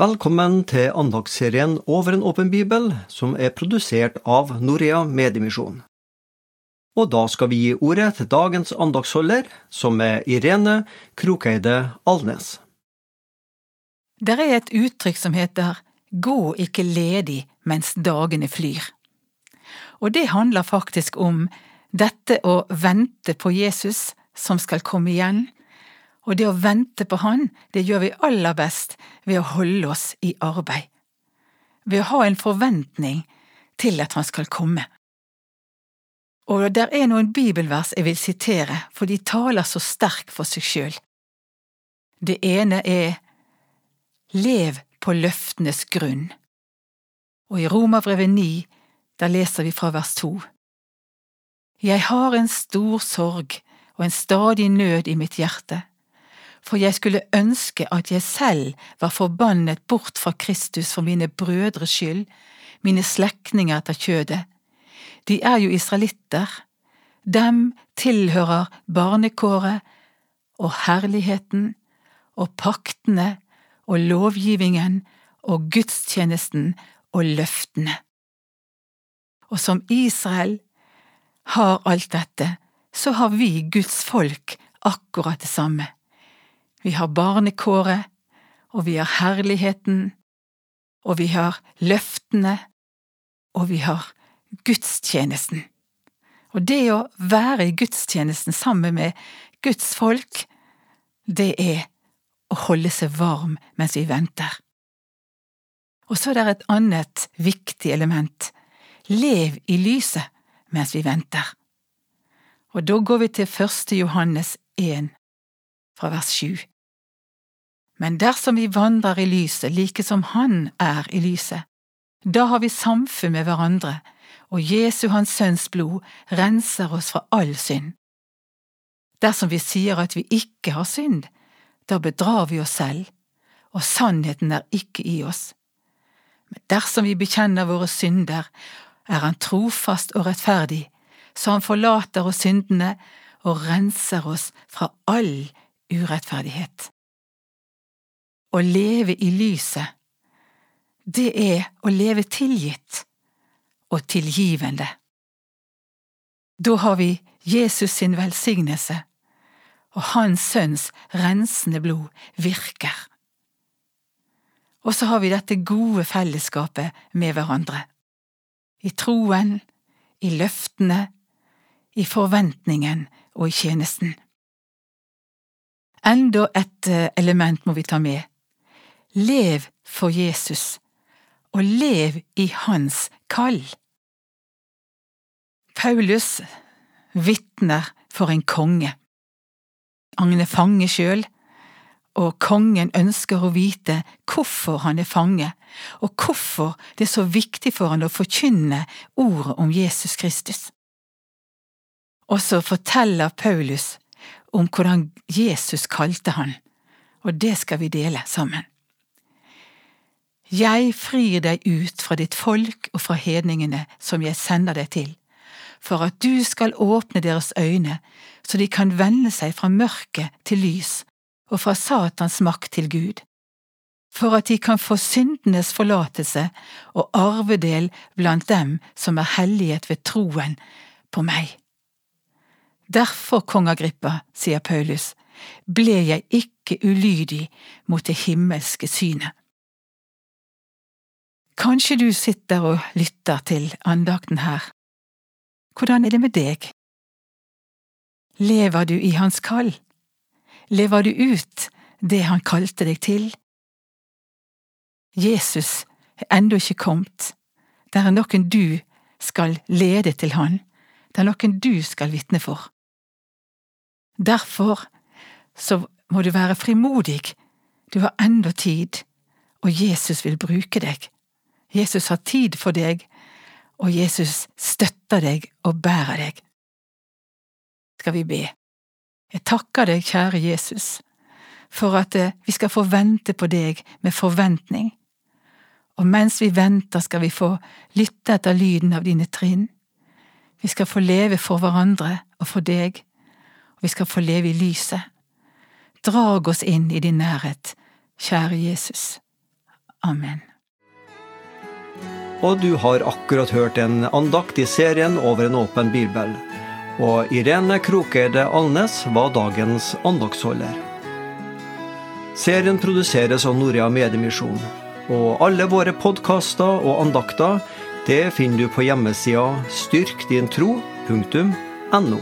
Velkommen til andagsserien Over en åpen bibel, som er produsert av Norea Mediemisjon. Og da skal vi gi ordet til dagens andagsholder, som er Irene Krokeide Alnes. Det er et uttrykk som heter gå ikke ledig mens dagene flyr. Og det handler faktisk om dette å vente på Jesus som skal komme igjen, og det å vente på Han, det gjør vi aller best ved å holde oss i arbeid, ved å ha en forventning til at Han skal komme. Og der er noen bibelvers jeg vil sitere, for de taler så sterkt for seg sjøl. Det ene er Lev på løftenes grunn. Og i Romerbrevet 9, der leser vi fra vers 2. Jeg har en stor sorg og en stadig nød i mitt hjerte for jeg skulle ønske at jeg selv var forbannet bort fra Kristus for mine brødres skyld, mine slektninger etter kjødet. De er jo israelitter, dem tilhører barnekåret og herligheten og paktene og lovgivningen og gudstjenesten og løftene. Og som Israel har alt dette, så har vi Guds folk akkurat det samme. Vi har barnekåret, og vi har herligheten, og vi har løftene, og vi har gudstjenesten. Og det å være i gudstjenesten sammen med Guds folk, det er å holde seg varm mens vi venter. Og så er det et annet viktig element. Lev i lyset mens vi venter. Og da går vi til første Johannes 1, fra vers sju. Men dersom vi vandrer i lyset like som Han er i lyset, da har vi samfunn med hverandre, og Jesu Hans Sønns blod renser oss fra all synd. Dersom vi sier at vi ikke har synd, da bedrar vi oss selv, og sannheten er ikke i oss. Men dersom vi bekjenner våre synder, er Han trofast og rettferdig, så Han forlater oss syndene og renser oss fra all urettferdighet. Å leve i lyset, det er å leve tilgitt og tilgivende. Da har vi Jesus sin velsignelse, og Hans Sønns rensende blod virker. Og så har vi dette gode fellesskapet med hverandre, i troen, i løftene, i forventningen og i tjenesten. Enda et eh, element må vi ta med. Lev for Jesus, og lev i hans kall. Paulus vitner for en konge. Han er fange sjøl, og kongen ønsker å vite hvorfor han er fange, og hvorfor det er så viktig for han å forkynne ordet om Jesus Kristus. Og så forteller Paulus om hvordan Jesus kalte han, og det skal vi dele sammen. Jeg frir deg ut fra ditt folk og fra hedningene som jeg sender deg til, for at du skal åpne deres øyne, så de kan vende seg fra mørket til lys og fra Satans makt til Gud, for at de kan få syndenes forlatelse og arvedel blant dem som er helliget ved troen på meg. Derfor, kong Agrippa, sier Paulus, ble jeg ikke ulydig mot det himmelske synet. Kanskje du sitter og lytter til andakten her. Hvordan er det med deg? Lever du i Hans kall? Lever du ut det Han kalte deg til? Jesus er ennå ikke kommet. Det er noen du skal lede til Han. Det er noen du skal vitne for. Derfor så må du være frimodig, du har enda tid, og Jesus vil bruke deg. Jesus har tid for deg, og Jesus støtter deg og bærer deg. Skal vi be. Jeg takker deg, kjære Jesus, for at eh, vi skal få vente på deg med forventning, og mens vi venter skal vi få lytte etter lyden av dine trinn. Vi skal få leve for hverandre og for deg vi skal få leve i lyset. Drag oss inn i din nærhet, kjære Jesus. Amen. Og du har akkurat hørt en andakt i serien Over en åpen bibel. Og Irene Krokeide Alnes var dagens andaktsholder. Serien produseres av Norea Mediemisjon. Og alle våre podkaster og andakter det finner du på hjemmesida styrkdintro.no.